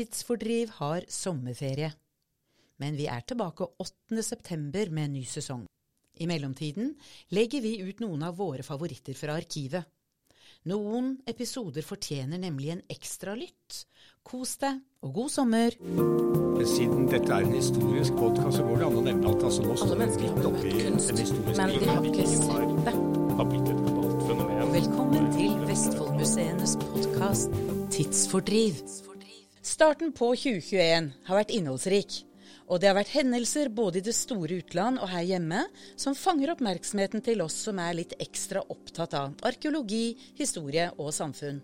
Tidsfordriv har sommerferie. Men vi er tilbake 8. september med en ny sesong. I mellomtiden legger vi ut noen av våre favoritter fra arkivet. Noen episoder fortjener nemlig en ekstra lytt. Kos deg, og god sommer! Siden dette er en historisk podkast, så går det an å nevne alt. altså, nå står vi midt oppi en historisk men de har ikke sett det. har blitt et fenomen. Velkommen til Vestfoldmuseenes podkast Tidsfordriv. Starten på 2021 har vært innholdsrik. Og det har vært hendelser både i det store utland og her hjemme som fanger oppmerksomheten til oss som er litt ekstra opptatt av arkeologi, historie og samfunn.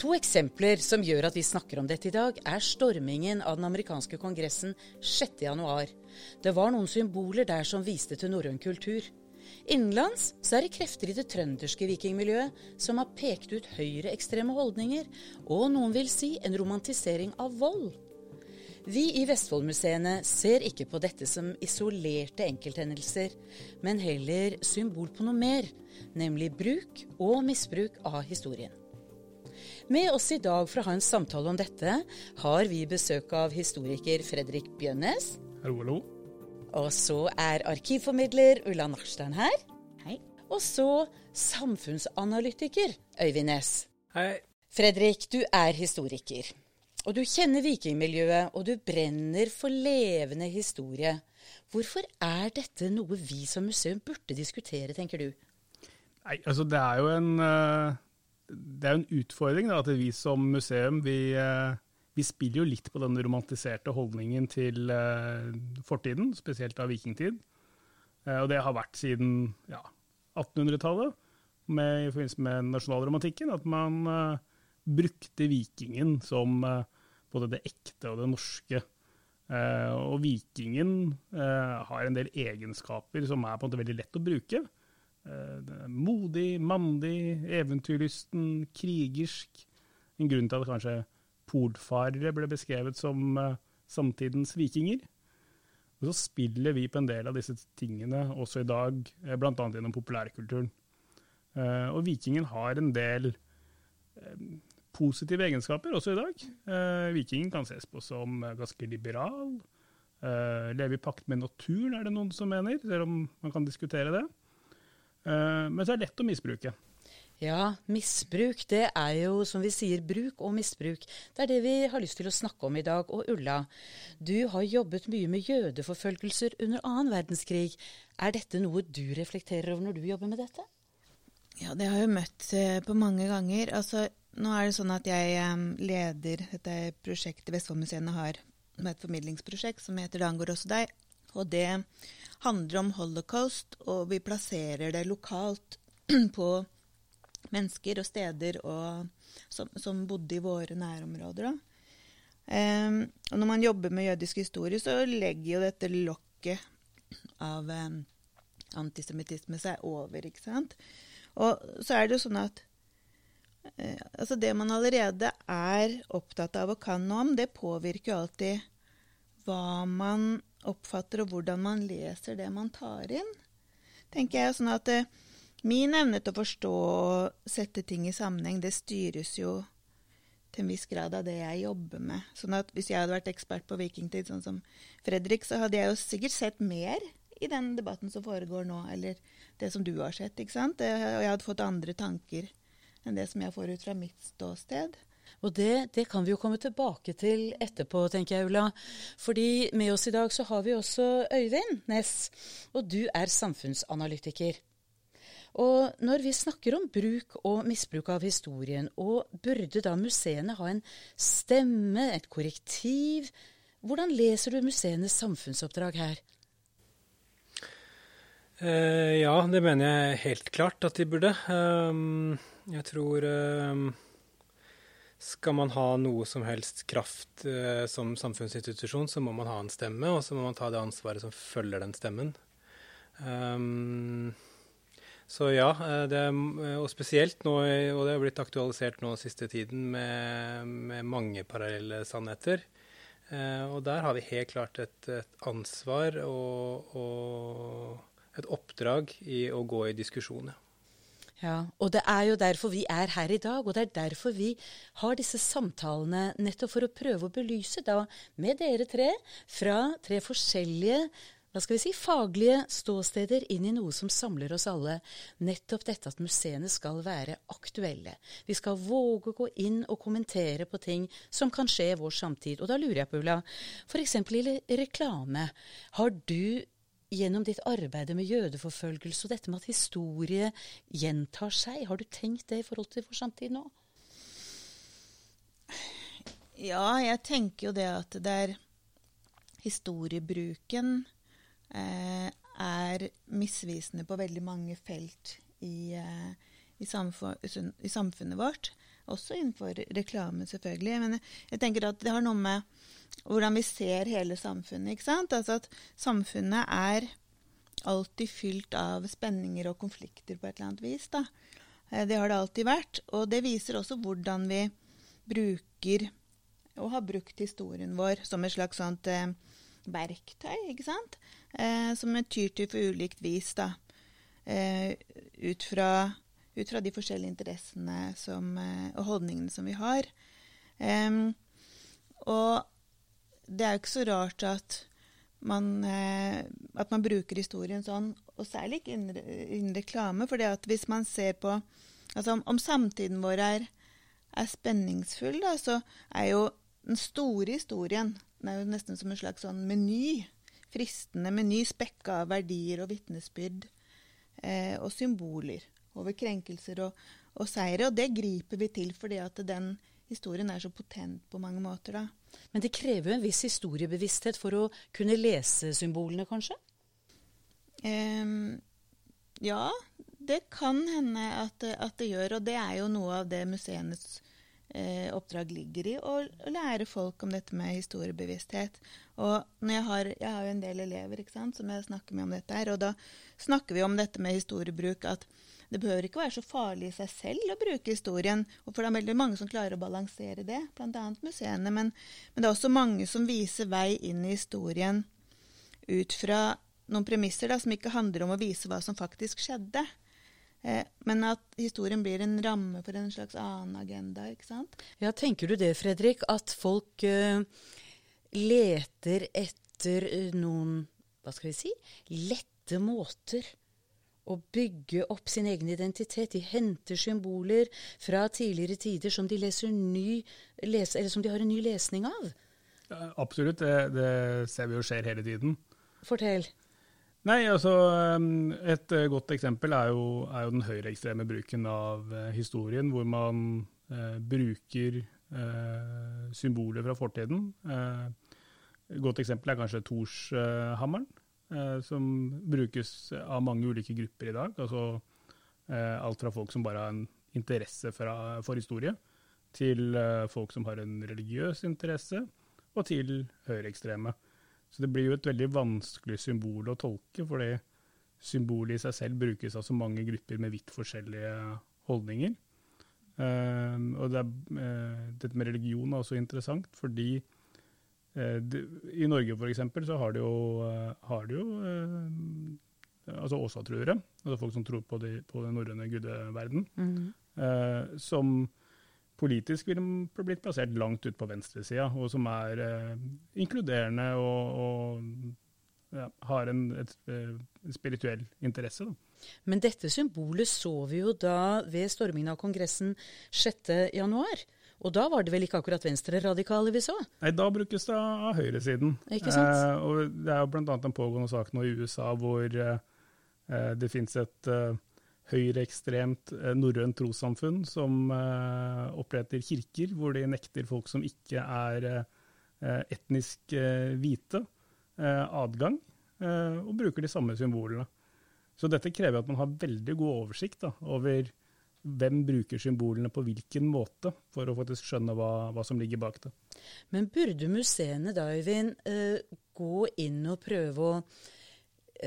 To eksempler som gjør at vi snakker om dette i dag, er stormingen av den amerikanske kongressen 6.1. Det var noen symboler der som viste til norrøn kultur. Innenlands så er det krefter i det trønderske vikingmiljøet som har pekt ut høyreekstreme holdninger, og noen vil si en romantisering av vold. Vi i Vestfoldmuseene ser ikke på dette som isolerte enkelthendelser, men heller symbol på noe mer, nemlig bruk og misbruk av historien. Med oss i dag for å ha en samtale om dette, har vi besøk av historiker Fredrik Bjønnes. Hallo, hallo. Og så er arkivformidler Ulla Nachstein her. Hei. Og så samfunnsanalytiker Øyvind Næss. Hei. Fredrik, du er historiker. Og du kjenner vikingmiljøet, og du brenner for levende historie. Hvorfor er dette noe vi som museum burde diskutere, tenker du? Nei, altså det er jo en, eh, det er en utfordring da, at vi som museum vi, eh, vi spiller jo litt på den romantiserte holdningen til eh, fortiden, spesielt av vikingtid. Og det har vært siden ja, 1800-tallet, i forbindelse med nasjonalromantikken, at man brukte vikingen som både det ekte og det norske. Og vikingen har en del egenskaper som er på en måte veldig lett å bruke. modig, mandig, eventyrlysten, krigersk. En grunn til at kanskje polfarere ble beskrevet som samtidens vikinger. Og så spiller vi på en del av disse tingene også i dag, bl.a. gjennom populærkulturen. og vikingen har en del positive egenskaper også i dag. Eh, vikingen kan ses på som ganske liberal. Eh, leve i pakt med naturen, er det noen som mener, selv om man kan diskutere det. Eh, men så er det lett å misbruke. Ja, misbruk det er jo som vi sier bruk og misbruk. Det er det vi har lyst til å snakke om i dag. Og Ulla, du har jobbet mye med jødeforfølgelser under annen verdenskrig. Er dette noe du reflekterer over når du jobber med dette? Ja, det har jeg møtt eh, på mange ganger. Altså, nå er det sånn at jeg um, leder dette prosjektet Vestfoldmuseene har, med et formidlingsprosjekt som heter 'Det angår også deg'. Og det handler om holocaust, og vi plasserer det lokalt på mennesker og steder og, som, som, bodde i våre nærområder. Um, når man jobber med jødisk historie, så legger jo dette lokket av um, antisemittisme seg over, ikke sant. Og så er det jo sånn at uh, altså det man allerede er opptatt av og kan noe om, det påvirker jo alltid hva man oppfatter, og hvordan man leser det man tar inn. Tenker jeg sånn at eh, Min evne til å forstå og sette ting i sammenheng, det styres jo til en viss grad av det jeg jobber med. Sånn at Hvis jeg hadde vært ekspert på vikingtid, sånn som Fredrik, så hadde jeg jo sikkert sett mer i den debatten som foregår nå, eller det som du har sett. ikke sant? Og jeg hadde fått andre tanker enn det som jeg får ut fra mitt ståsted. Og det, det, kan vi jo komme tilbake til etterpå, tenker jeg, Ulla. Fordi med oss i dag så har vi også Øyvind Næss, og du er samfunnsanalytiker. Og når vi snakker om bruk og misbruk av historien, og burde da museene ha en stemme, et korrektiv? Hvordan leser du museenes samfunnsoppdrag her? Eh, ja, det mener jeg helt klart at de burde. Um, jeg tror um, Skal man ha noe som helst kraft uh, som samfunnsinstitusjon, så må man ha en stemme, og så må man ta det ansvaret som følger den stemmen. Um, så ja, det, og spesielt nå, og det har blitt aktualisert nå siste tiden med, med mange parallelle sannheter. Uh, og der har vi helt klart et, et ansvar og, og et oppdrag i å gå i diskusjon. Ja. Ja, og det er jo derfor vi er her i dag, og det er derfor vi har disse samtalene, nettopp for å prøve å belyse da med dere tre fra tre forskjellige hva skal vi si, faglige ståsteder inn i noe som samler oss alle. Nettopp dette at museene skal være aktuelle. Vi skal våge å gå inn og kommentere på ting som kan skje i vår samtid. Og da lurer jeg på, Ulla, f.eks. i reklame. Har du gjennom ditt arbeid med jødeforfølgelse og dette med at historie gjentar seg, har du tenkt det i forhold til vår samtid nå? Ja, jeg tenker jo det at det er historiebruken er misvisende på veldig mange felt i, eh, i, i, samfunnet vårt. Også innenfor reklame, selvfølgelig. Men jeg tenker at det har noe med hvordan vi ser hele samfunnet. ikke sant? Altså at samfunnet er alltid fylt av spenninger og konflikter på et eller annet vis. da. Eh, det har det alltid vært. Og det viser også hvordan vi bruker, og har brukt historien vår som et slags sånt eh, verktøy, ikke sant? Eh, som vi tyr til på ulikt vis, da. Eh, ut, fra, ut, fra, de forskjellige interessene som, eh, og holdningene som vi har. og det er jo ikke så rart at man, eh, at man bruker historien sånn, og særlig ikke innen reklame. For hvis man ser på altså om, om samtiden vår er, er spenningsfull, da, så er jo den store historien den er jo nesten som en slags sånn meny. Fristende meny spekka av verdier og vitnesbyrd eh, og symboler over krenkelser og, og seire. Og det griper vi til fordi at den historien er så potent på mange måter. da. Men det krever jo en viss historiebevissthet for å kunne lese symbolene, kanskje? Eh, ja, det kan hende at, at, det gjør, og det er jo noe av det museenes eh, oppdrag ligger i, å, å, lære folk om dette med historiebevissthet. Og jeg har, jeg har, jo en del elever sant, som jeg snakker med om dette her, og da snakker vi om dette med historiebruk. at det behøver ikke være så farlig i seg selv å bruke historien. og For det er veldig mange som klarer å balansere det, bl.a. museene. Men, men, det er også mange som viser vei inn i historien ut fra noen premisser da, som ikke handler om å vise hva som faktisk skjedde. Eh, men at historien blir en ramme for en slags annen agenda, ikke sant? Ja, Tenker du det, Fredrik, at folk uh, leter etter uh, noen, hva skal vi si, lette måter å bygge opp sin egen identitet. De henter symboler fra tidligere tider som de, ny, les, som de har en ny lesning av. Ja, absolutt, det, det, ser vi jo skjer hele tiden. Fortell. Nei, altså um, Et eh, godt eksempel er jo, er jo den høyreekstreme bruken av uh, historien, hvor man eh, bruker eh, symboler fra fortiden. et godt eksempel er kanskje Torshammeren, som brukes av mange ulike grupper i dag. Altså alt fra folk som bare har en interesse fra, for historie, til folk som har en religiøs interesse, og til høyreekstreme. Så det blir jo et veldig vanskelig symbol å tolke, fordi symbolet i seg selv brukes av så mange grupper med vidt forskjellige holdninger. Uh, og det er, uh, dette med religion er også interessant, fordi uh, det, i Norge f.eks. så har det jo, har det jo altså åsatruere, altså folk som tror på, de, på den norrøne gudeverden, mm. som politisk ville de blitt plassert langt ut på venstresida, og som er eh, inkluderende og, og ja, har en et, et eh, spirituell interesse. Da. Men dette symbolet så vi jo da ved stormingen av Kongressen 6.1. Og da var det vel ikke akkurat venstreradikale vi så? Nei, da brukes det av høyresiden. Ikke sant? Eh, og det er jo bl.a. en pågående sak nå i USA hvor eh, det finnes et eh, høyreekstremt eh, norrønt trossamfunn som eh, oppretter kirker hvor de nekter folk som ikke er eh, etnisk hvite, adgang, og bruker de samme symbolene. Så dette krever at man har veldig god oversikt da, over hvem bruker symbolene på hvilken måte, for å faktisk skjønne hva, hva som ligger bak det. Men burde museene da, Øyvind, gå inn og prøve å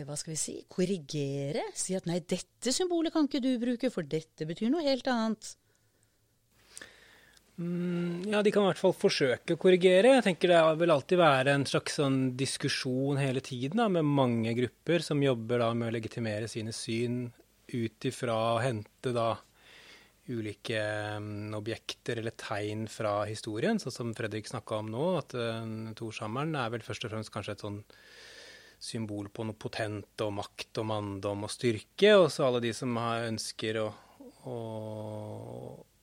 hva skal vi si, korrigere? Si at nei, dette symbolet kan ikke du bruke, for dette betyr noe helt annet. Mm, ja, de kan i hvert fall forsøke å korrigere. Jeg tenker Det vil alltid være en slags sånn diskusjon hele tiden da, med mange grupper som jobber da med å legitimere sine syn ut ifra å hente da ulike um, objekter eller tegn fra historien, sånn som Fredrik snakka om nå. At uh, Torshammeren er vel først og fremst kanskje et sånn symbol på noe potent og makt og manndom og styrke. Og så alle de som ønsker å, å,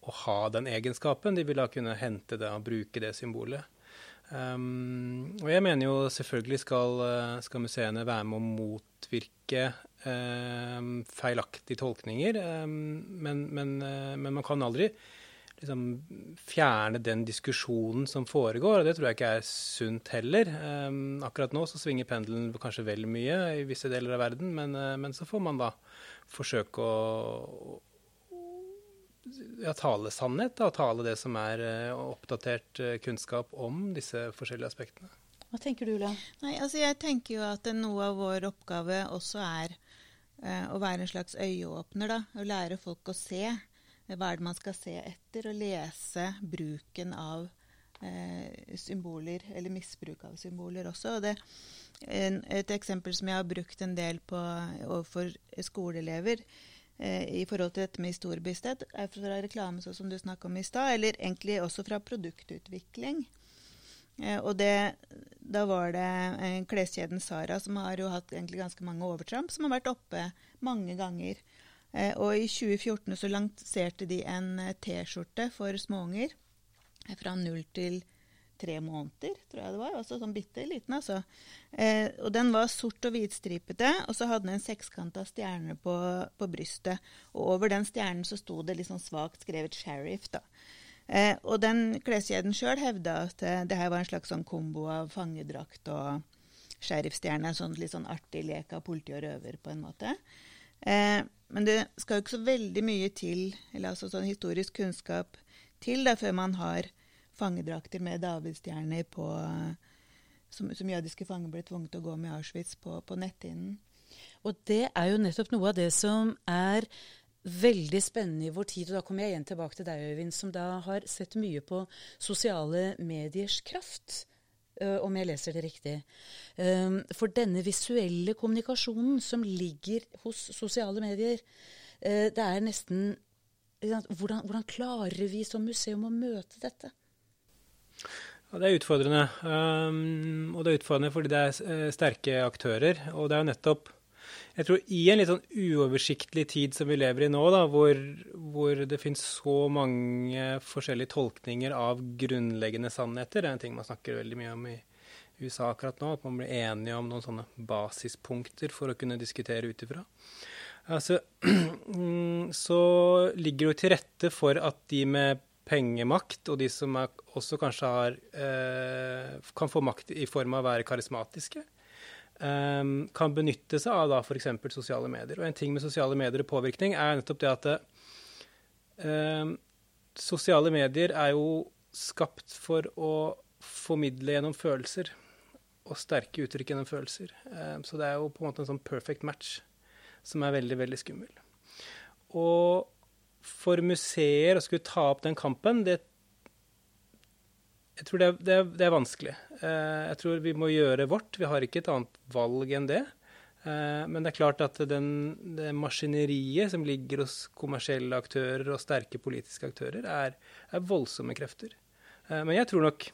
å, ha den egenskapen, de vil da kunne hente det og bruke det symbolet. Um, og jeg mener jo selvfølgelig skal, skal museene være med å motvirke um, feilaktige tolkninger, um, men, men, uh, men, man kan aldri liksom, fjerne den diskusjonen som foregår, og det tror jeg ikke er sunt heller. akkurat nå så svinger pendelen kanskje vel mye i visse deler av verden, men, uh, men så får man da forsøke å ja, tale sannhet, da, tale det som er uh, oppdatert uh, kunnskap om disse forskjellige aspektene. Hva tenker du, Ulla? Nei, altså Jeg tenker jo at noe av vår oppgave også er uh, å være en slags øyeåpner. da, Å lære folk å se hva er det man skal se etter, og lese bruken av symboler, eller misbruk av symboler også. og det en, Et eksempel som jeg har brukt en del på overfor skoleelever, Eh, i forhold til dette med historiebevissthet, er fra reklame, sånn som du snakka om i stad, eller egentlig også fra produktutvikling. Eh, og det, da var det eh, kleskjeden Sara, som har jo hatt ganske mange overtramp, som har vært oppe mange ganger. Eh, og i 2014 så lanserte de en eh, T-skjorte for småunger fra null til tre måneder, tror jeg det var. Altså sånn bitte liten, altså. Eh, og den var sort og hvitstripete, og så hadde den en sekskanta stjerne på, på, brystet. Og over den stjernen så sto det litt sånn svakt skrevet 'Sheriff', da. Eh, og den kleskjeden sjøl hevda at eh, det her var en slags sånn kombo av fangedrakt og sheriffstjerne. En sånn litt sånn artig lek av politi og røver, på en måte. Eh, men det skal jo ikke så veldig mye til, eller altså sånn historisk kunnskap til, da, før man har fangedrakter med davidsstjerner på som, som, jødiske fanger ble tvunget til å gå med i Auschwitz på, på netthinnen. Og det er jo nettopp noe av det som er veldig spennende i vår tid. Og da kommer jeg igjen tilbake til deg, Øyvind, som da har sett mye på sosiale mediers kraft. Uh, om jeg leser det riktig. Um, for denne visuelle kommunikasjonen som ligger hos sosiale medier, uh, det er nesten hvordan, hvordan klarer vi som museum å møte dette? Ja, Det er utfordrende. Um, og det er utfordrende fordi det er eh, sterke aktører. Og det er jo nettopp Jeg tror i en litt sånn uoversiktlig tid som vi lever i nå, da, hvor, hvor det finnes så mange forskjellige tolkninger av grunnleggende sannheter, det er en ting man snakker veldig mye om i USA akkurat nå, at man blir enige om noen sånne basispunkter for å kunne diskutere ut ifra. Altså, så ligger det jo til rette for at de med pengemakt, og de som er, også kanskje har, eh, kan få makt i form av å være karismatiske, eh, kan benytte seg av da f.eks. sosiale medier. Og en ting med sosiale medier og påvirkning er nettopp det at eh, sosiale medier er jo skapt for å formidle gjennom følelser. Og sterke uttrykk gjennom følelser. Eh, så det er jo på en måte en sånn perfect match som er veldig, veldig skummel. Og for museer å skulle ta opp den kampen, det, jeg tror det, det, det er vanskelig. Eh, jeg tror vi må gjøre vårt. Vi har ikke et annet valg enn det. Eh, men det er klart at den, det maskineriet som ligger hos kommersielle aktører og sterke politiske aktører, er, er voldsomme krefter. Eh, men jeg tror nok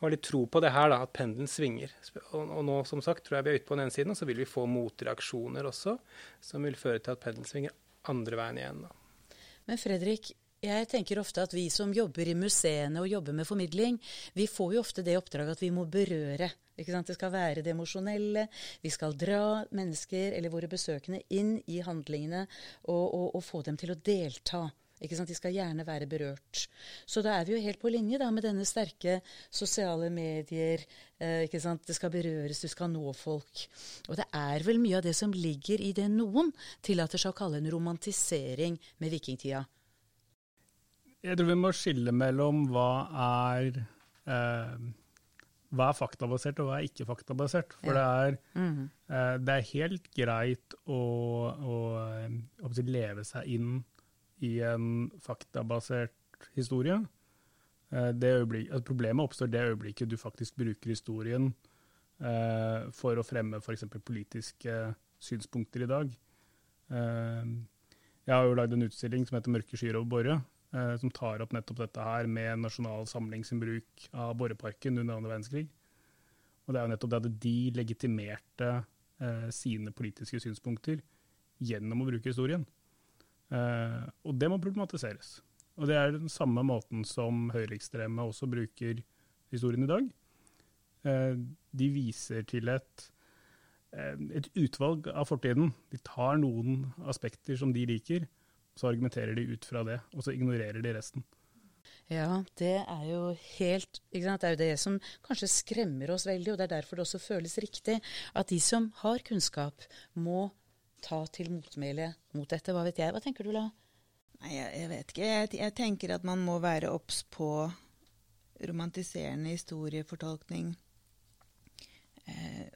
og har litt tro på det her, da, at pendelen svinger. Og, og, nå som sagt, tror jeg vi er ute på den ene siden, og så vil vi få motreaksjoner også, som vil føre til at pendelen svinger andre veien igjen. da. Men Fredrik, jeg tenker ofte at vi som jobber i museene og jobber med formidling, vi får jo ofte det oppdraget at vi må berøre. Det skal være det emosjonelle. Vi skal dra mennesker eller våre besøkende inn i handlingene og, og, og få dem til å delta. De skal gjerne være berørt. Så da er vi jo helt på linje da, med denne sterke sosiale medier. Eh? Det skal berøres, du skal nå folk. Og det er vel mye av det som ligger i det noen tillater seg å kalle en romantisering med vikingtida. Jeg tror vi må skille mellom hva er eh, hva er faktabasert og hva er ikke faktabasert. For ja. det, er, mm -hmm. eh, det, er, helt greit å, å, eh, å, leve seg inn i en faktabasert historie. Eh, øyeblik, altså problemet oppstår det øyeblikket du faktisk bruker historien eh, for å fremme f.eks. politiske synspunkter i dag. Jeg har jo lagd en utstilling som heter 'Mørke skyer over Borre', som tar opp nettopp dette her med Nasjonal Samling sin bruk av Borreparken under andre verdenskrig. Og det er jo nettopp det at de legitimerte sine politiske synspunkter gjennom å bruke historien. og det må problematiseres. Og det er den samme måten som høyreekstreme også bruker historien i dag. de viser til et Eh, et utvalg av fortiden. De tar noen aspekter som de liker, så argumenterer de ut fra det, og så ignorerer de resten. Ja, det er jo helt Det er jo det som kanskje skremmer oss veldig, og det er derfor det også føles riktig at de som har kunnskap, må ta til motmæle mot dette. Hva vet jeg. Hva tenker du, La? Nei, jeg, jeg vet ikke. Jeg, jeg, tenker at man må være obs på romantiserende historiefortolkning. Eh,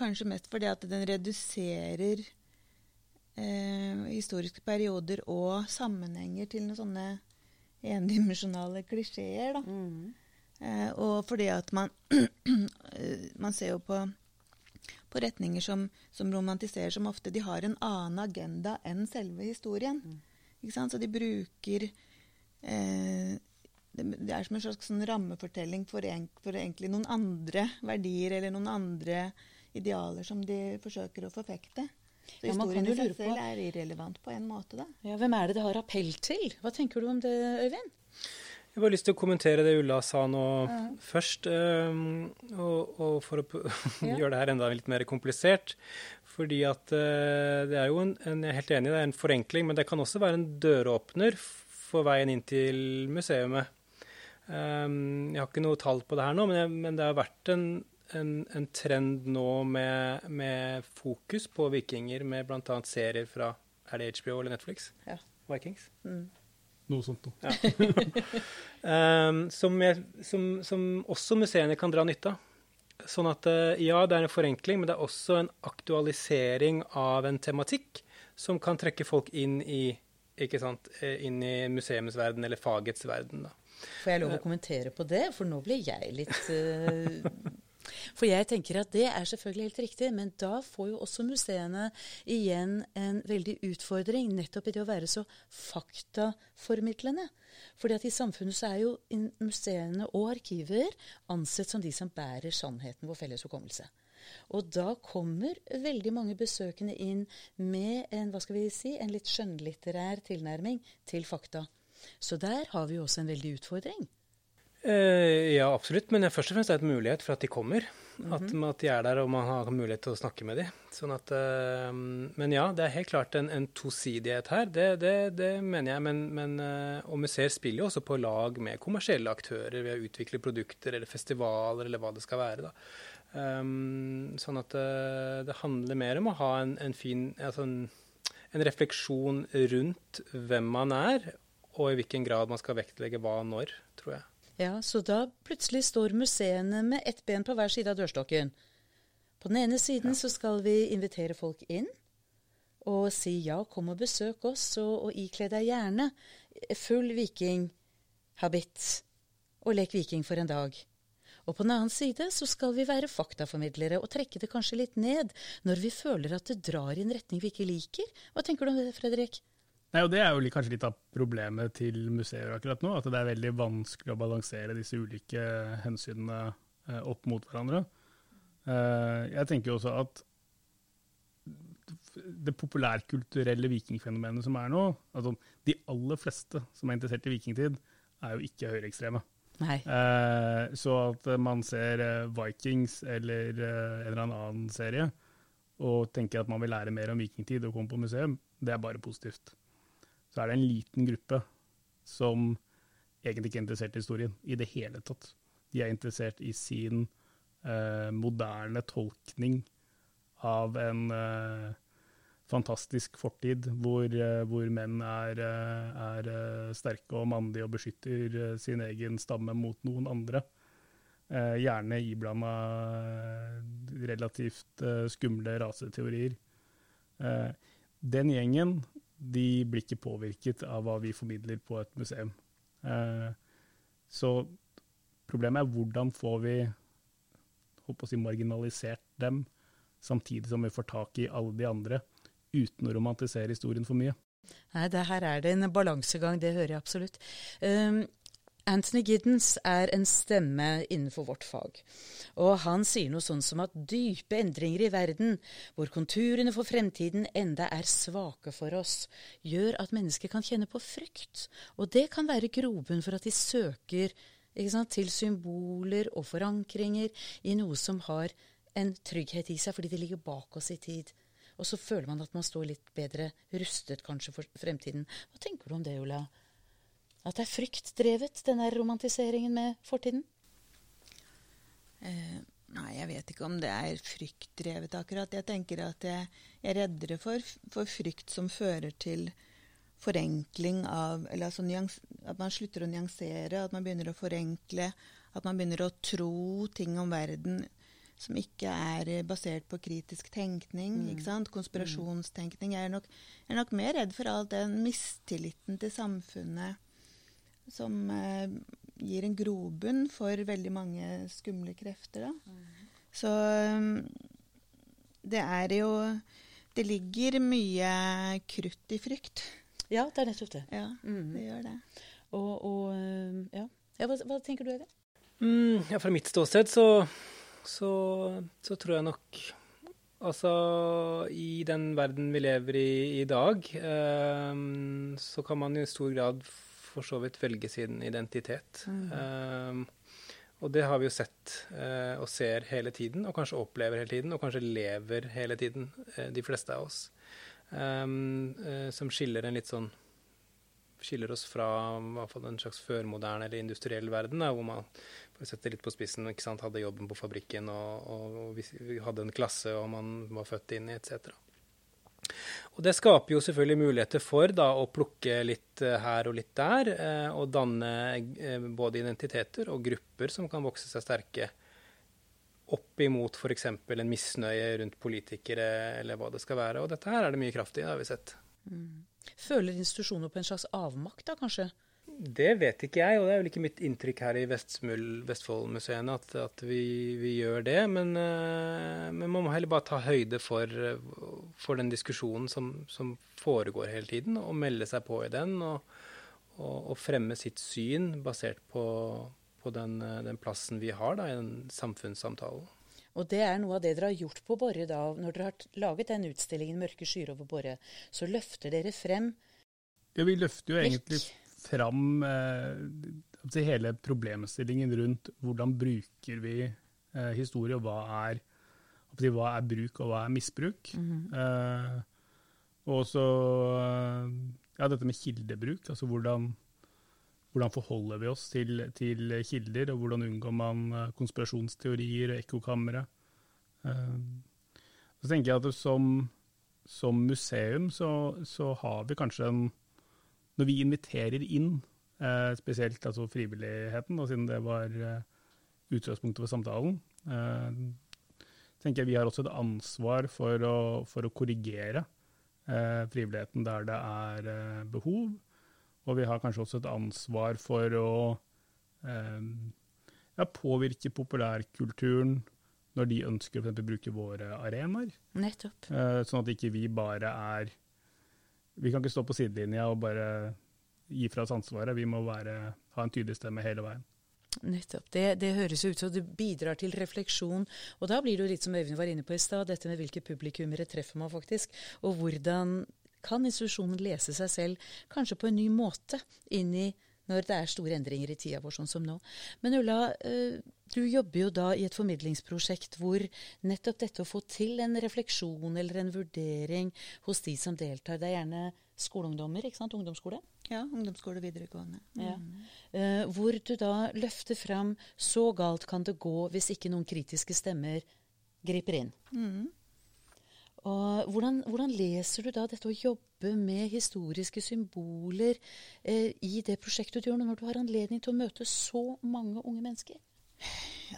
Kanskje mest fordi at den reduserer eh, historiske perioder og sammenhenger til noen sånne endimensjonale klisjeer. da. Mm. Eh, og fordi at man, man ser jo på, på retninger som, som, romantiserer som ofte de har en annen agenda enn selve historien. Mm. Ikke sant? Så de bruker eh, det, det, er som en slags sånn rammefortelling for, en, for, egentlig noen andre verdier eller noen andre idealer som de forsøker å forfekte. Så ja, historien i seg selv er irrelevant på en måte, da. Ja, Hvem er det det har appell til? Hva tenker du om det, Øyvind? Jeg har bare lyst til å kommentere det Ulla sa nå ja. først. Um, og, og, for å ja. gjøre det her enda litt mer komplisert. Fordi at uh, det er jo en, en, Jeg er helt enig, det er en forenkling, men det kan også være en døråpner for veien inn til museet. Um, jeg har ikke noe tall på det her nå, men, jeg, men det har vært en en, en trend nå med, med, fokus på vikinger, med bl.a. serier fra Er det HBO eller Netflix? Ja. Vikings? Mm. Noe sånt noe. Ja. um, som, jeg, som, som, også museene kan dra nytte av. Sånn at uh, ja, det er en forenkling, men det er også en aktualisering av en tematikk som kan trekke folk inn i, ikke sant, eh, inn i museumsverden eller fagets verden. Da. Får jeg lov å eh. kommentere på det? For nå blir jeg litt uh, For jeg tenker at det er selvfølgelig helt riktig, men da får jo også museene igjen en veldig utfordring nettopp i det å være så faktaformidlende. Fordi at i samfunnet så er jo museene og arkiver ansett som de som bærer sannheten, vår felles hukommelse. Og da kommer veldig mange besøkende inn med en, hva skal vi si, en litt skjønnlitterær tilnærming til fakta. Så der har vi jo også en veldig utfordring. Eh, ja, absolutt. Men først og fremst er det et mulighet for at de kommer. Mm -hmm. at, at, de er der og man har mulighet til å snakke med dem. Sånn at, eh, men ja, det er helt klart en, en tosidighet her. Det, det, det, mener jeg. Men, men, uh, og museer spiller jo også på lag med kommersielle aktører ved å utvikle produkter eller festivaler eller hva det skal være. da. Um, sånn at det, det handler mer om å ha en, en fin altså en, en refleksjon rundt hvem man er, og i hvilken grad man skal vektlegge hva når, tror jeg. Ja, Så da plutselig står museene med ett ben på hver side av dørstokken. På den ene siden så skal vi invitere folk inn og si ja, kom og besøk oss, og, og ikle deg gjerne full vikinghabitt og lek viking for en dag. Og på den annen side så skal vi være faktaformidlere og trekke det kanskje litt ned når vi føler at det drar i en retning vi ikke liker. Hva tenker du om det, Fredrik? Nei, og Det er jo kanskje litt av problemet til museer akkurat nå. At det er veldig vanskelig å balansere disse ulike hensynene eh, opp mot hverandre. Eh, jeg tenker jo også at det populærkulturelle vikingfenomenet som er nå altså De aller fleste som er interessert i vikingtid, er jo ikke høyreekstreme. Eh, så at man ser Vikings eller en eller annen serie og tenker at man vil lære mer om vikingtid og komme på museum, det er bare positivt så er det en liten gruppe som egentlig ikke er interessert i historien i det hele tatt. De er interessert i sin eh, moderne tolkning av en eh, fantastisk fortid hvor, eh, hvor menn er, eh, er, eh, sterke og mandige og beskytter eh, sin egen stamme mot noen andre. gjerne iblanda relativt skumle raseteorier. den gjengen de blir ikke påvirket av hva vi formidler på et museum. Eh, så problemet er hvordan får vi håper å si, marginalisert dem, samtidig som vi får tak i alle de andre, uten å romantisere historien for mye. Nei, det her er det en balansegang, det hører jeg absolutt. Um, Anthony Giddens er en stemme innenfor vårt fag. Og han sier noe sånn som at dype endringer i verden, hvor konturene for fremtiden enda er svake for oss, gjør at mennesker kan kjenne på frykt. Og det kan være grobunn for at de søker sant, til symboler og forankringer i noe som har en trygghet i seg, fordi det ligger bak oss i tid. Og så føler man at man står litt bedre rustet kanskje for fremtiden. Hva tenker du om det, Ulla? At det er fryktdrevet, denne romantiseringen med fortiden? Eh, nei, jeg vet ikke om det er fryktdrevet akkurat. Jeg tenker at jeg, jeg er reddere for, for, frykt som fører til forenkling av Eller altså nyans, at man slutter å nyansere, at man begynner å forenkle. At man begynner å tro ting om verden som ikke er basert på kritisk tenkning. Mm. ikke sant? Konspirasjonstenkning. Jeg er, nok, jeg er nok mer redd for all den mistilliten til samfunnet som eh, gir en grobunn for veldig mange skumle krefter. Da. Mm. Så um, det er jo Det ligger mye krutt i frykt. Ja, det er nettopp det. Ja, mm. det gjør det. Og, og um, ja. ja hva, hva, tenker du, Øyvind? Mm, ja, fra mitt ståsted så, så, så, tror jeg nok Altså, i den verden vi lever i i dag, eh, så kan man i stor grad for så vidt velge sin identitet. Mm. Um, og det har vi jo sett uh, og ser hele tiden, og kanskje opplever hele tiden, og kanskje lever hele tiden, uh, de fleste av oss. Um, uh, som skiller en litt sånn skiller oss fra en slags førmoderne eller industriell verden, da, hvor man for å sette litt på spissen, sant, hadde jobben på fabrikken, og, og, og vi hadde en klasse, og man var født inn i etc. Og Det skaper jo selvfølgelig muligheter for da, å plukke litt eh, her og litt der, eh, og danne eh, både identiteter og grupper som kan vokse seg sterke opp imot f.eks. en misnøye rundt politikere, eller hva det skal være. Og dette her er det mye kraft i, det har vi sett. Mm. Føler institusjoner på en slags avmakt, da kanskje? Det vet ikke jeg, og det er vel ikke mitt inntrykk her i Vestfoldmuseene at, at vi, vi, gjør det. Men, men, man må heller bare ta høyde for, for den diskusjonen som, som, foregår hele tiden, og melde seg på i den. Og, og, og fremme sitt syn basert på, på den, den, plassen vi har da, i den samfunnssamtalen. Og det er noe av det dere har gjort på Borre da. Når dere har laget den utstillingen 'Mørke skyer over Borre', så løfter dere frem Ja, vi løfter jo egentlig fram eh, hele problemstillingen rundt hvordan bruker vi eh, historie, og hva er, hva er, bruk og hva er misbruk. Mm -hmm. eh, og så ja, dette med kildebruk, altså hvordan, hvordan forholder vi oss til, til, kilder, og hvordan unngår man eh, konspirasjonsteorier og ekkokamre. Eh, så tenker jeg at som, som museum så, så har vi kanskje en når vi inviterer inn, eh, spesielt altså frivilligheten, og siden det var eh, utgangspunktet for samtalen, eh, tenker jeg vi har også et ansvar for å, for å korrigere eh, frivilligheten der det er eh, behov. Og vi har kanskje også et ansvar for å eh, ja, påvirke populærkulturen når de ønsker å bruke våre arenaer. Nettopp. sånn at ikke vi bare er vi kan ikke stå på sidelinja og bare gi fra oss ansvaret. Vi må være, ha en tydelig stemme hele veien. Nettopp. Det, det høres ut som det bidrar til refleksjon. Og da blir det jo litt som Øyvind var inne på i stad, dette med hvilke publikummere treffer man faktisk. Og hvordan kan institusjonen lese seg selv kanskje på en ny måte inn i når det er store endringer i tida vår, sånn som nå. Men Ulla, eh, du jobber jo da i et formidlingsprosjekt hvor nettopp dette å få til en refleksjon eller en vurdering hos de som deltar, det er gjerne skoleungdommer, ikke sant? Ungdomsskole? Ja, ungdomsskole og videregående. Mm. Ja. Eh, hvor du da løfter fram så galt kan det gå hvis ikke noen kritiske stemmer griper inn. Mm. Og hvordan, hvordan, leser du da dette å jobbe med historiske symboler eh, i det prosjektet du gjør når du har anledning til å møte så mange unge mennesker?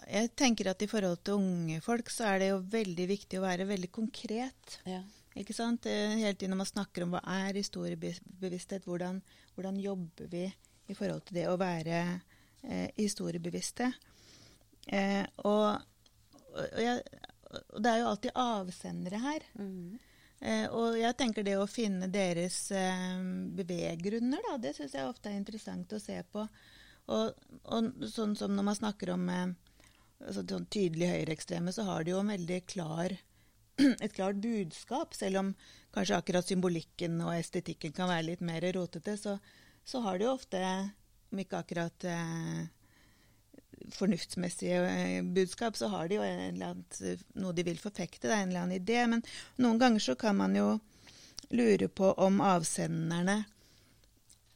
Jeg tenker at i forhold til unge folk, så er det jo veldig viktig å være veldig konkret. Ja. Ikke sant? Hele tiden når man snakker om hva er historiebevissthet, hvordan, hvordan jobber vi i forhold til det å være eh, historiebevisste. Eh, og, og jeg, og det er jo alltid avsendere her. Mm. Eh, og jeg tenker det å finne deres eh, beveggrunner, da, det syns jeg ofte er interessant å se på. Og, og sånn som når man snakker om eh, altså, sånn tydelig høyreekstreme, så har de jo en veldig klar et klart budskap. Selv om kanskje akkurat symbolikken og estetikken kan være litt mer rotete, så, så har de jo ofte, om ikke akkurat eh, fornuftsmessige eh, budskap, så har de jo annet, noe de vil forfekte, det er en eller annen idé. Men noen ganger så kan man jo lure på om avsenderne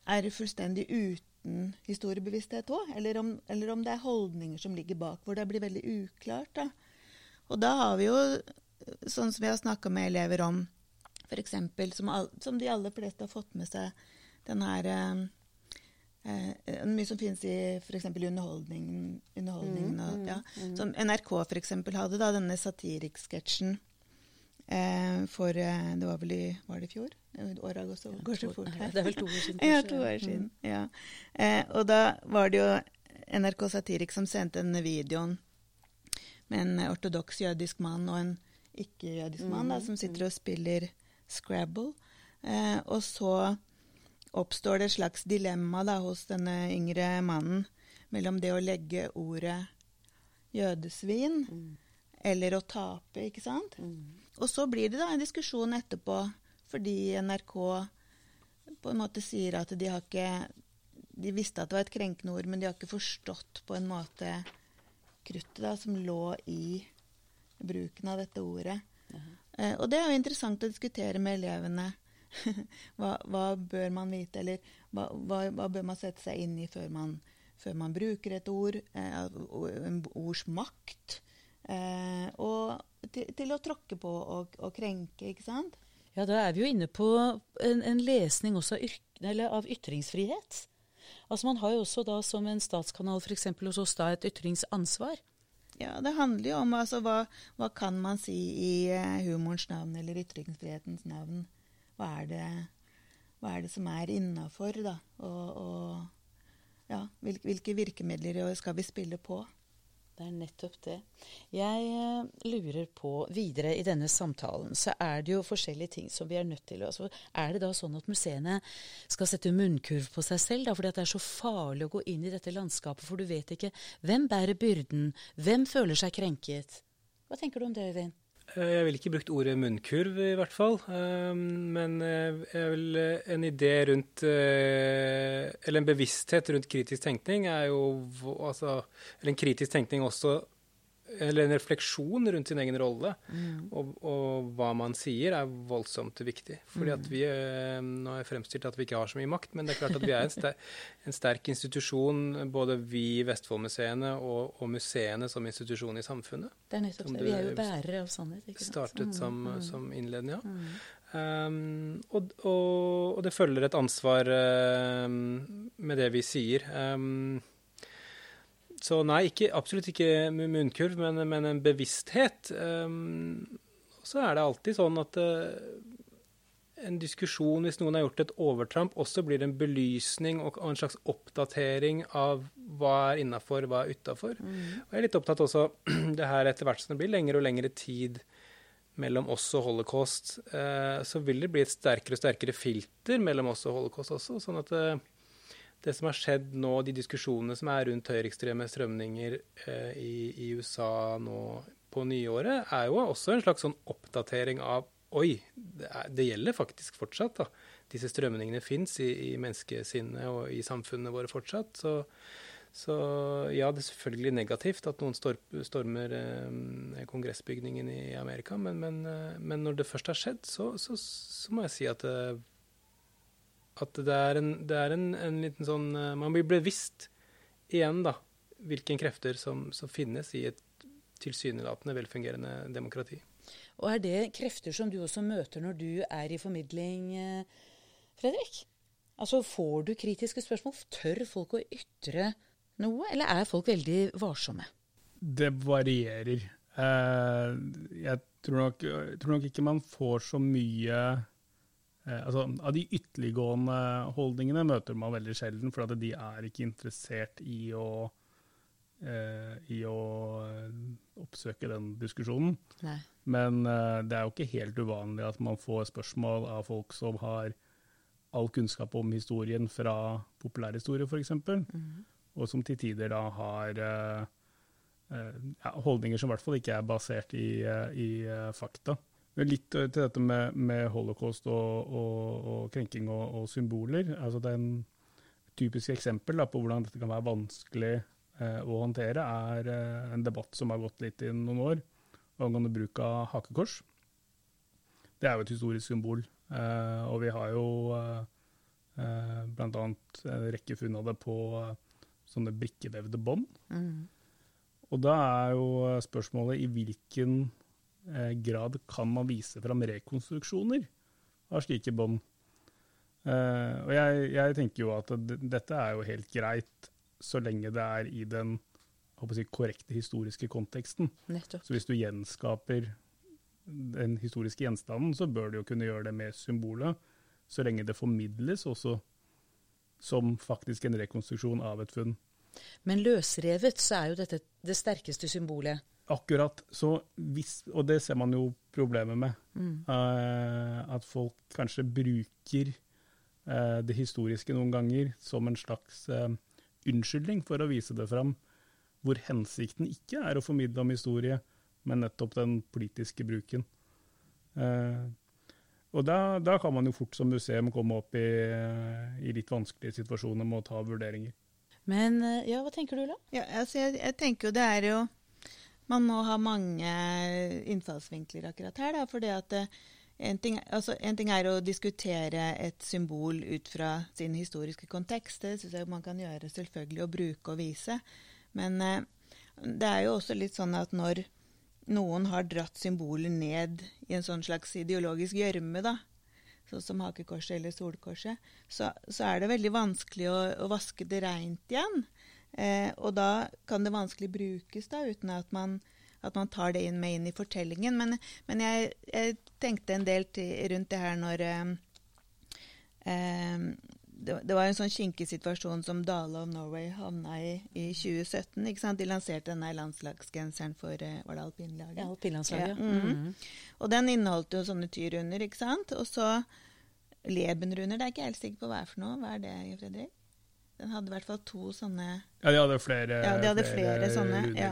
er fullstendig uten historiebevissthet òg, eller, eller, om det er holdninger som ligger bak, hvor det blir veldig uklart. da. Og da har vi jo, sånn som vi har snakka med elever om, f.eks. Som, som de aller fleste har fått med seg den her eh, Eh, mye som finnes i f.eks. underholdningen. underholdningen mm, og, ja. Mm, mm. Som NRK f.eks. hadde da denne satirikksketsjen eh, for eh, Det var vel i Var det i fjor? Åra går så, går så fort her. Det er vel to år siden. ja, to år siden. Mm. Ja. Eh, og da var det jo NRK Satirik som sendte denne videoen med en ortodoks jødisk mann og en ikke-jødisk mann da, mm, som sitter og spiller Scrabble. Eh, og så oppstår det et slags dilemma da, hos denne yngre mannen mellom det å legge ordet jødesvin mm. eller å tape, ikke sant? Mm. Og så blir det da en diskusjon etterpå, fordi NRK på en måte sier at de har ikke De visste at det var et krenkende ord, men de har ikke forstått på en måte kruttet da, som lå i bruken av dette ordet. Uh -huh. eh, og det er jo interessant å diskutere med elevene. hva, hva, bør man vite, eller hva, hva, hva, bør man sette seg inn i før man, før man bruker et ord? Eh, en ords makt. Eh, og til, til, å tråkke på og, og, krenke, ikke sant? Ja, da er vi jo inne på en, en lesning også av, av ytringsfrihet. Altså Man har jo også da som en statskanal f.eks. hos oss da et ytringsansvar. Ja, Det handler jo om altså, hva, hva kan man si i uh, humorens navn eller ytringsfrihetens navn hva er det, hva er det som er innafor, da? Og, og ja, hvilke virkemidler skal vi spille på? Det er nettopp det. Jeg uh, lurer på Videre i denne samtalen så er det jo forskjellige ting som vi er nødt til. å Altså, er det da sånn at museene skal sette munnkurv på seg selv, da, fordi det er så farlig å gå inn i dette landskapet, for du vet ikke hvem bærer byrden, hvem føler seg krenket? Hva tenker du om det, Øyvind? Eh, jeg ville ikke brukt ordet munnkurv, i hvert fall. Eh, men eh, jeg vil, en idé rundt Eller en bevissthet rundt kritisk tenkning er jo altså, Eller en kritisk tenkning også eller en refleksjon rundt sin egen rolle mm. og, og, hva man sier, er voldsomt viktig. Fordi at mm. vi, eh, Nå har jeg fremstilt at vi ikke har så mye makt, men det er klart at vi er en, sterk, en sterk institusjon, både vi i Vestfoldmuseene og, og, museene som institusjon i samfunnet. Det er nettopp det. Vi er jo bærere av sannhet. ikke sant? Startet mm, som, mm. som innledende, ja. Mm. Um, og, og, det følger et ansvar uh, med det vi sier. Um, så nei, ikke, absolutt ikke munnkurv, men, men en bevissthet. Um, så er det alltid sånn at uh, en diskusjon, hvis noen har gjort et overtramp, også blir en belysning og, en slags oppdatering av hva er innafor, hva er utafor. Mm. Og jeg er litt opptatt også det her etter hvert som det blir lengre og lengre tid mellom oss og holocaust, uh, så vil det bli et sterkere og sterkere filter mellom oss og holocaust også. sånn at uh, det som har skjedd nå, de diskusjonene som er rundt høyreekstreme strømninger eh, i, i, USA nå på nyåret, er jo også en slags sånn oppdatering av Oi, det, er, det gjelder faktisk fortsatt. da. Disse strømningene fins i, i menneskesinnet og i samfunnene våre fortsatt. Så, så, ja, det er selvfølgelig negativt at noen stormer eh, kongressbygningen i Amerika, men, men, eh, men, når det først har skjedd, så, så, så må jeg si at eh, at det er, en, det er en, en, liten sånn eh, Man blir bevisst igjen, da, hvilke krefter som, som finnes i et tilsynelatende velfungerende demokrati. Og er det krefter som du også møter når du er i formidling, eh, Fredrik? Altså, Får du kritiske spørsmål? Tør folk å ytre noe, eller er folk veldig varsomme? Det varierer. Eh, jeg tror nok, jeg tror nok ikke man får så mye altså, av de ytterliggående holdningene møter man veldig sjelden, for de er ikke interessert i å, eh, i å oppsøke den diskusjonen. Nei. Men eh, det er jo ikke helt uvanlig at man får spørsmål av folk som har all kunnskap om historien fra populærhistorie, f.eks., mm. og som til tider da har uh, uh, ja, holdninger som i hvert fall ikke er basert i, i fakta. Litt til dette med, med holocaust og, og, og krenking og, og, symboler. Altså det er en typisk eksempel da, på hvordan dette kan være vanskelig eh, å håndtere, er eh, en debatt som har gått litt i noen år, angående bruk av hakekors. Det er jo et historisk symbol, eh, og vi har jo eh, eh bl.a. en rekke funn av det på eh, sånne brikkevevde bånd. Mm. Og da er jo spørsmålet i hvilken Eh, grad kan man vise fram rekonstruksjoner av slike bånd. Uh, og jeg, jeg, tenker jo at dette er jo helt greit så lenge det er i den si, korrekte historiske konteksten. Nettopp. Så hvis du gjenskaper den historiske gjenstanden, så bør du jo kunne gjøre det med symbolet, så lenge det formidles også som faktisk en rekonstruksjon av et funn. Men løsrevet så er jo dette det sterkeste symbolet. Akkurat. Så hvis, og det ser man jo problemet med. Mm. Uh, at folk kanskje bruker uh, det historiske noen ganger som en slags uh, unnskyldning for å vise det fram, hvor hensikten ikke er å formidle om historie, men nettopp den politiske bruken. og da, da, kan man jo fort som museum komme opp i, i litt vanskelige situasjoner med å ta vurderinger. Men ja, hva tenker du, da? Ja, altså, jeg, jeg tenker jo det er jo man må ha mange innfallsvinkler akkurat her. Da, fordi at eh, en ting, altså, en ting, er å diskutere et symbol ut fra sin historiske kontekst. Det syns jeg man kan gjøre selvfølgelig, å bruke og vise. Men eh, det er jo også litt sånn at når noen har dratt symbolet ned i en sånn slags ideologisk gjørme, sånn som hakekorset eller solkorset, så, så, er det veldig vanskelig å, å vaske det reint igjen. Eh, og da kan det vanskelig brukes da, uten at man, at man tar det inn med inn i fortellingen. Men, men jeg, jeg, tenkte en del til, rundt det her når eh, eh, det, det, var en sånn kinkig situasjon som Dale of Norway havna i i 2017. ikke sant? De lanserte denne landslagsgenseren for eh, var det alpinlaget? Ja, alpinlandslaget. Ja, mm -hmm. Og den inneholdt jo sånne tyrunder, ikke sant. Og så lebenrunder. Det er ikke jeg helt sikker på hva er for noe. Hva er det, Fredrik? Den hadde i hvert fall to sånne Ja, de hadde flere, ja, de hadde flere, flere sånne. Ja.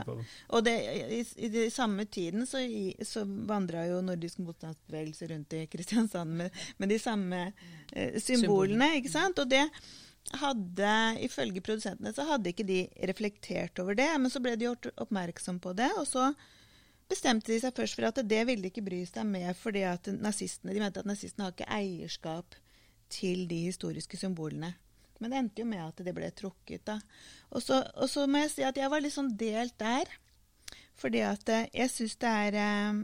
Og det, i, i, i, samme tiden så, så vandra jo nordisk motstandsbevegelse rundt i Kristiansand med, med de samme eh, symbolene, ikke sant? Og det hadde, ifølge produsentene, så hadde ikke de reflektert over det. Men så ble de gjort oppmerksom på det, og så bestemte de seg først for at det ville de ikke bry seg med, fordi at nazistene, de mente at nazistene har ikke eierskap til de historiske symbolene. Men det endte jo med at det ble trukket. da. Og så, og så må jeg si at jeg var litt sånn delt der. Fordi at eh, jeg syns det er eh,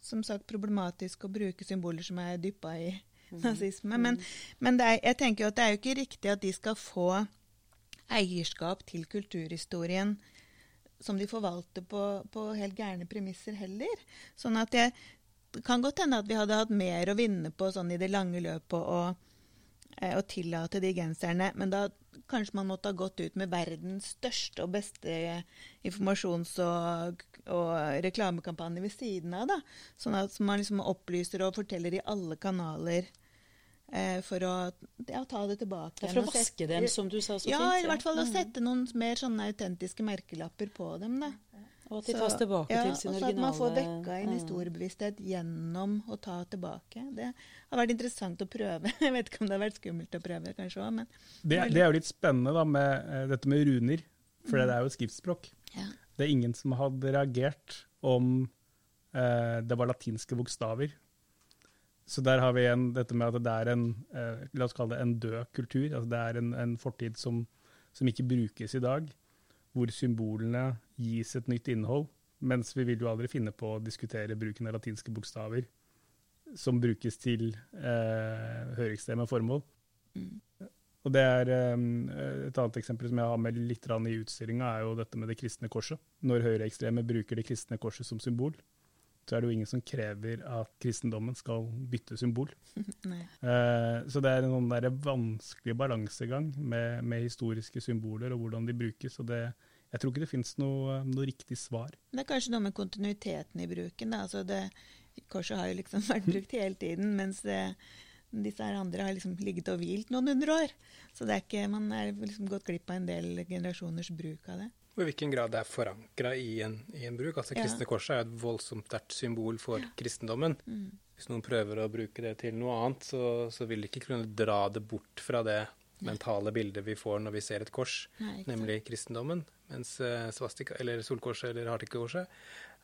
som sagt problematisk å bruke symboler som er dyppa i mm. nazisme. Men, men er, jeg tenker jo at det er jo ikke riktig at de skal få eierskap til kulturhistorien som de forvalter på, på helt gærne premisser heller. Sånn at jeg, det kan godt hende at vi hadde hatt mer å vinne på sånn i det lange løpet. og Eh, å tillate de genserne. Men da kanskje man måtte ha gått ut med verdens største og beste informasjons- og, og reklamekampanje ved siden av. da. Sånn at man liksom opplyser og forteller i alle kanaler. Eh, for å ja, ta det tilbake. Ja, for å vaske dem, som du sa så ja, fint. Ja, i hvert fall å mm. sette noen mer sånne autentiske merkelapper på dem. da. Og at de tas tilbake ja, til sin originale At man får vekka en historiebevissthet gjennom å ta tilbake. Det har vært interessant å prøve. Jeg vet ikke om det har vært skummelt å prøve, kanskje òg, men det, det, er jo litt spennende da med uh, dette med runer, for mm. det er jo et skriftspråk. Ja. Det er ingen som hadde reagert om uh, det var latinske bokstaver. Så der har vi igjen dette med at det er en uh, la oss kalle det en død kultur. altså Det er en, en fortid som, som ikke brukes i dag hvor symbolene gis et nytt innhold. Mens vi vil jo aldri finne på å diskutere bruken av latinske bokstaver som brukes til eh, høyreekstreme formål. Mm. Og det er eh, Et annet eksempel som jeg har med litt i utstillinga, er jo dette med det kristne korset. Når høyreekstreme bruker det kristne korset som symbol, så er det jo ingen som krever at kristendommen skal bytte symbol. eh, så det er en sånn vanskelig balansegang med, med, historiske symboler og hvordan de brukes. og det, jeg tror ikke det finnes noe, noe, riktig svar. Det er kanskje noe med kontinuiteten i bruken. Da. Altså det, korset har jo liksom vært brukt hele tiden, mens det, disse her andre har liksom ligget og hvilt noen hundre år. Så det er ikke, man er liksom gått glipp av en del generasjoners bruk av det. Og I hvilken grad det er forankra i, i, en bruk. Altså Kristne ja. korset er et voldsomt sterkt symbol for ja. kristendommen. Mm. Hvis noen prøver å bruke det til noe annet, så, så vil de ikke kunne dra det bort fra det mentale bildet vi får når vi ser et kors, Nei, nemlig kristendommen. Mens uh, svastika, eller solkorset eller hartikekorset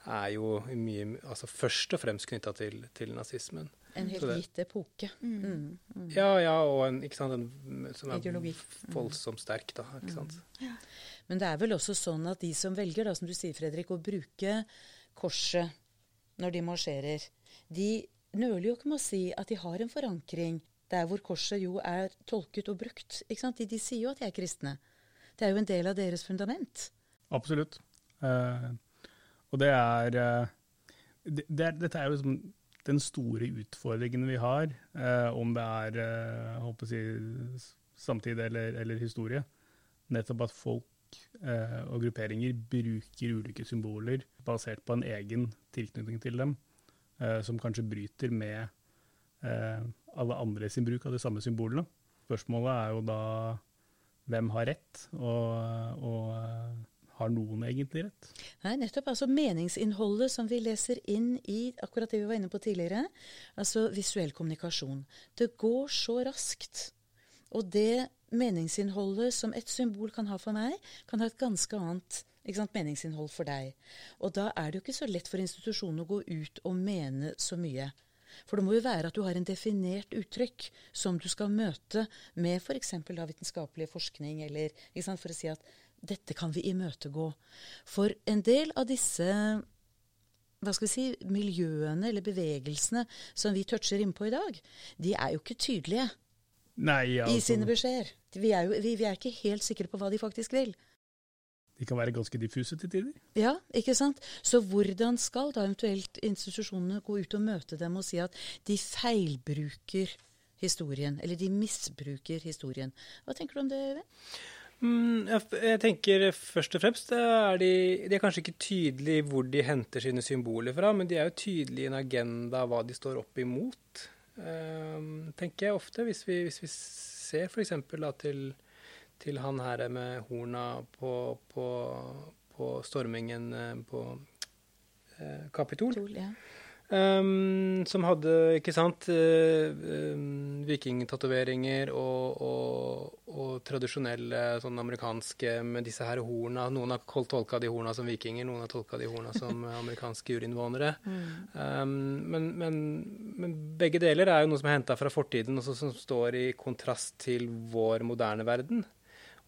er jo mye, altså først og fremst knytta til, til, nazismen. En helt gitt epoke. Mm. Mm, mm. Ja, ja, og en, sant, en som er Ideologi. voldsomt sterk, da. ikke sant? Mm. Ja. Men det er vel også sånn at de som velger, da, som du sier, Fredrik, å bruke korset når de marsjerer, de nøler jo ikke med å si at de har en forankring der hvor korset jo er tolket og brukt. ikke sant? De, de sier jo at de er kristne. Det er jo en del av deres fundament. Absolutt. Eh, og det er, uh, det, det er, Dette er jo liksom den store utfordringen vi har, eh, om det er eh, håper si, samtid eller, eller, historie. Nettopp at folk og grupperinger bruker ulike symboler basert på en egen tilknytning til dem, som kanskje bryter med alle andre sin bruk av de samme symbolene. Spørsmålet er jo da hvem har rett, og, og har noen egentlig rett? Nei, nettopp. Altså meningsinnholdet som vi leser inn i akkurat det vi var inne på tidligere, altså visuell kommunikasjon. Det går så raskt. Og det meningsinnholdet som et symbol kan ha for meg, kan ha et ganske annet sant, meningsinnhold for deg. Og da er det jo ikke så lett for institusjonen å gå ut og mene så mye. For det må jo være at du har en definert uttrykk som du skal møte med f.eks. For vitenskapelig forskning, eller sant, for å si at dette kan vi imøtegå. For en del av disse hva skal vi si, miljøene eller bevegelsene som vi toucher innpå i dag, de er jo ikke tydelige Nei, altså. i sine beskjeder. Vi er, vi, vi er ikke helt sikre på hva de faktisk vil de kan være ganske diffuse til tider. Ja, ikke sant. Så hvordan skal da eventuelt institusjonene gå ut og møte dem og si at de feilbruker historien, eller de misbruker historien? Hva tenker du om det, Øyvind? Mm, jeg tenker først og fremst er de, de er kanskje ikke tydelige hvor de henter sine symboler fra, men de er jo tydelige i en agenda hva de står opp imot, um, tenker jeg ofte. Hvis vi, hvis vi ser f.eks. til til han her med horna på, på, på stormingen eh, på eh, Kapitol. Ja. Um, som hadde, ikke sant, um, vikingtatoveringer og, og, og, tradisjonelle sånn amerikanske med disse her horna. Noen har tolka de horna som vikinger, noen har tolka de horna som amerikanske urinnvånere. Mm. Um, men, men, men, begge deler er jo noe som er henta fra fortiden, og som står i kontrast til vår moderne verden.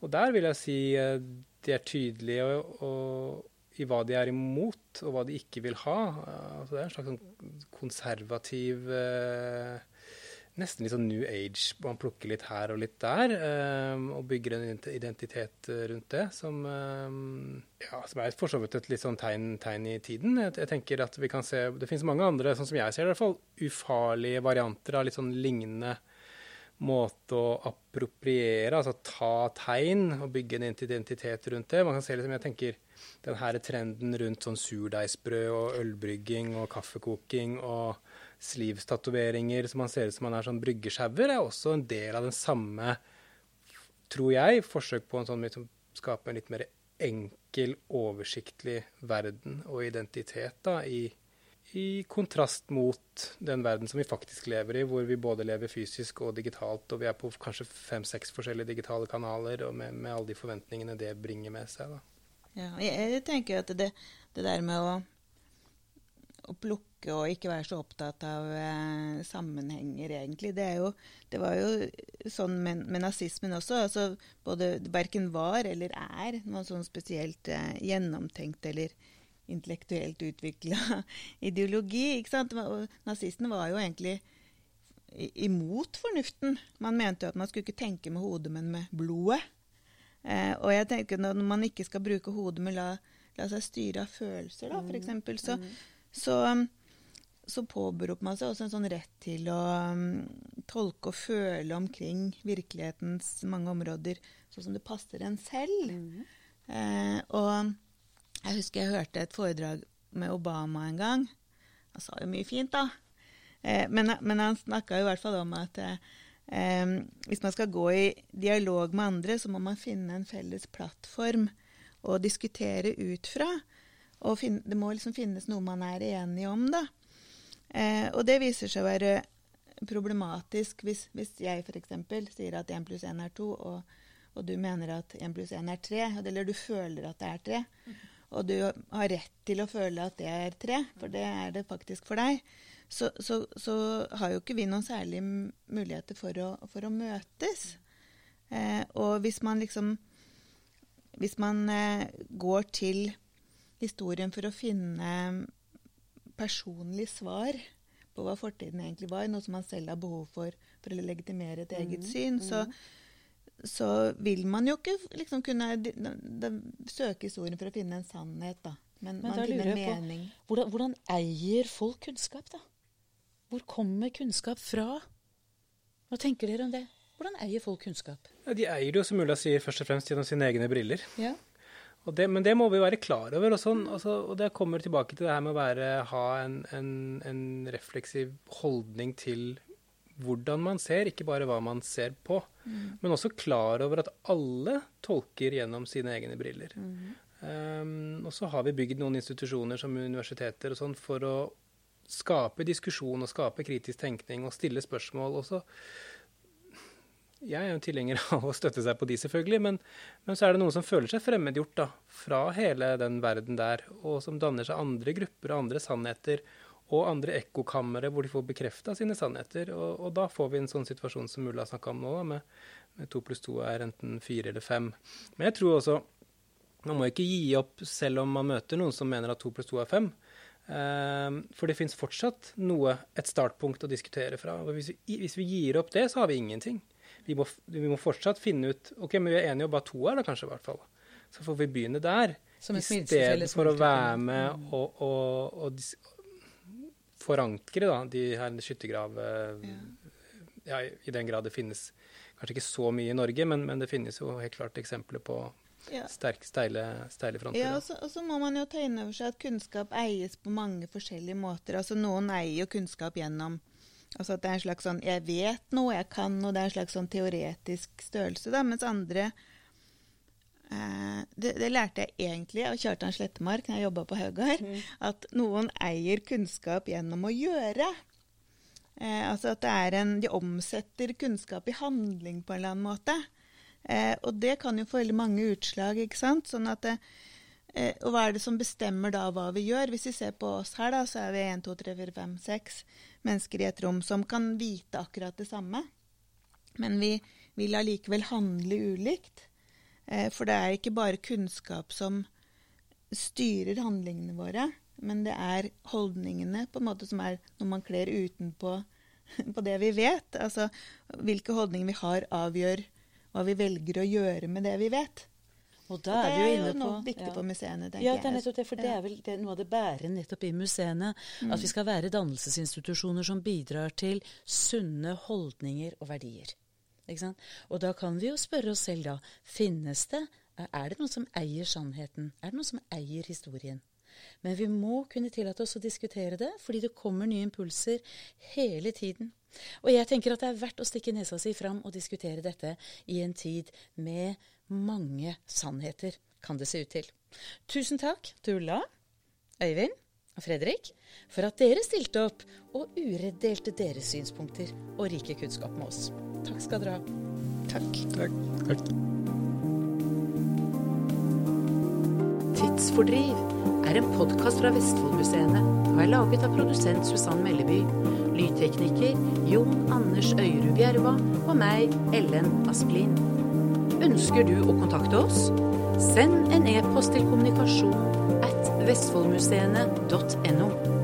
Og der vil jeg si eh, de er tydelige og, og, i hva de er imot, og hva de ikke vil ha. Altså, det er en slags sånn konservativ eh, Nesten litt sånn New Age. Man plukker litt her og litt der, eh, og bygger en identitet rundt det, som, ja, som er for så vidt et litt sånn tegn, tegn i tiden. Jeg, jeg, tenker at vi kan se, Det finnes mange andre, sånn som jeg ser det, i hvert fall, ufarlige varianter av litt sånn lignende måte å appropriere, altså ta tegn og bygge en identitet rundt det. Man kan se liksom, jeg tenker den her trenden rundt sånn surdeigsbrød og ølbrygging og kaffekoking og sleeves-tatoveringer som man ser ut som man er sånn bryggesjauer, er også en del av den samme, tror jeg, forsøk på en sånn liksom, skape en litt mer enkel, oversiktlig verden og identitet da, i i kontrast mot den verden som vi faktisk lever i, hvor vi både lever fysisk og digitalt, og vi er på kanskje fem-seks forskjellige digitale kanaler, og med, med, alle de forventningene det bringer med seg. Da. Ja, jeg tenker at det, det der med å, å, plukke og ikke være så opptatt av eh, sammenhenger, egentlig, det, jo, det, var jo sånn med, med nazismen også. altså både Verken var eller er noe sånn spesielt eh, gjennomtenkt eller intellektuelt utvikla ideologi. ikke sant? Nazistene var jo egentlig imot fornuften. Man mente jo at man skulle ikke tenke med hodet, men med blodet. Eh, og jeg tenker når man ikke skal bruke hodet, men la, la seg styre av følelser, da, f.eks., så, mm. så, så påberoper man seg også en sånn rett til å um, tolke og føle omkring virkelighetens mange områder sånn som det passer en selv. Mm. Eh, og jeg husker jeg hørte et foredrag med Obama en gang. Han sa jo mye fint, da. Eh, men, men, han snakka i hvert fall om at eh, hvis man skal gå i dialog med andre, så må man finne en felles plattform å diskutere ut fra. Og finne, det må liksom finnes noe man er enig om, da. Eh, og det viser seg å være problematisk hvis, hvis jeg f.eks. sier at 1 pluss 1 er 2, og, og, du mener at 1 pluss 1 er 3, eller du føler at det er 3. Og du har rett til å føle at det er tre, for det er det faktisk for deg. Så, så, så har jo ikke vi noen særlige muligheter for å, for å møtes. Eh, og hvis man liksom Hvis man eh, går til historien for å finne personlig svar på hva fortiden egentlig var, noe som man selv har behov for for å legitimere et eget mm, syn, så, mm. Så, vil man jo ikke liksom kunne da, da, søke historien for å finne en sannhet, da. Men, Men man finner en mening. På, hvordan, hvordan, eier folk kunnskap, da? Hvor kommer kunnskap fra? Hva tenker dere om det? Hvordan eier folk kunnskap? Ja, de eier det jo, som Ulla sier, først og fremst gjennom sine egne briller. Ja. Det, men det må vi være klar over. Og, sånn, altså, og det kommer tilbake til det her med å være, ha en, en, en, refleksiv holdning til hvordan man ser, ikke bare hva man ser på. Mm. Men også klar over at alle tolker gjennom sine egne briller. Mm. Um, og så har vi bygd noen institusjoner som universiteter og sånn for å skape diskusjon og skape kritisk tenkning og stille spørsmål. Også jeg er jo tilhenger av å støtte seg på de, selvfølgelig, men, men, så er det noen som føler seg fremmedgjort da, fra hele den verden der, og som danner seg andre grupper og andre sannheter og andre ekkokamre hvor de får bekrefta sine sannheter. Og, og, da får vi en sånn situasjon som Mulla snakka om nå, med, med to pluss to er enten fire eller fem. Men jeg tror også man må ikke gi opp selv om man møter noen som mener at to pluss to er fem. Uh, for det fins fortsatt noe, et startpunkt å diskutere fra. Og hvis vi, hvis vi gir opp det, så har vi ingenting vi må, vi må, fortsatt finne ut Ok, men vi er enige om bare to er, da kanskje, i hvert fall. Så får vi begynne der. I stedet for å være med og, og, og, forankre da, de her skyttergrav... Ja. ja. I den grad det finnes kanskje ikke så mye i Norge, men, men det finnes jo helt klart eksempler på ja. sterk, steile, steile fronter. Ja, og så må man jo ta inn over seg at kunnskap eies på mange forskjellige måter. Altså Noen eier jo kunnskap gjennom Altså at det er en slags sånn 'jeg vet noe, jeg kan noe', det er en slags sånn teoretisk størrelse. da, Mens andre eh, det, det, lærte jeg egentlig av Kjartan Slettemark når jeg jobba på Haugar. Mm. At noen eier kunnskap gjennom å gjøre. Eh, altså at det er en, De omsetter kunnskap i handling på en eller annen måte. Eh, og det kan jo få veldig mange utslag. ikke sant? Sånn at det, eh, og hva er det som bestemmer da hva vi gjør? Hvis vi ser på oss her, da, så er vi 1, 2, 3, 4, 5, 6 mennesker i et rom som kan vite akkurat det samme. Men vi vil allikevel handle ulikt. Eh, for det er ikke bare kunnskap som styrer handlingene våre, men det er holdningene på en måte som er når man kler utenpå på det vi vet. Altså hvilke holdninger vi har, avgjør hva vi velger å gjøre med det vi vet. Og da er, det er jo noe viktig ja. på museene, tenker jeg. Ja, det er nettopp det, for det er vel det noe av det bærende nettopp i museene. Mm. At vi skal være dannelsesinstitusjoner som bidrar til sunne holdninger og verdier. Og da kan vi jo spørre oss selv, da. Finnes det Er det noen som eier sannheten? Er det noen som eier historien? Men vi må kunne tillate oss å diskutere det, fordi det kommer nye impulser hele tiden. Og jeg tenker at det er verdt å stikke nesa si fram og diskutere dette i en tid med mange sannheter, kan det se ut til. Tusen takk til Øyvind Fredrik for at dere stilte opp og uredd delte deres synspunkter og rike kunnskap med oss. Takk skal dere ha. Takk. Takk. Takk. Tidsfordriv er en podkast fra Vestfoldmuseene og er laget av produsent Susann Melleby, lydtekniker Jon Anders Øyrud Bjerva og meg, Ellen Asplin. Ønsker du å kontakte oss? Send en e-post til kommunikasjon vestfoldmuseene.no.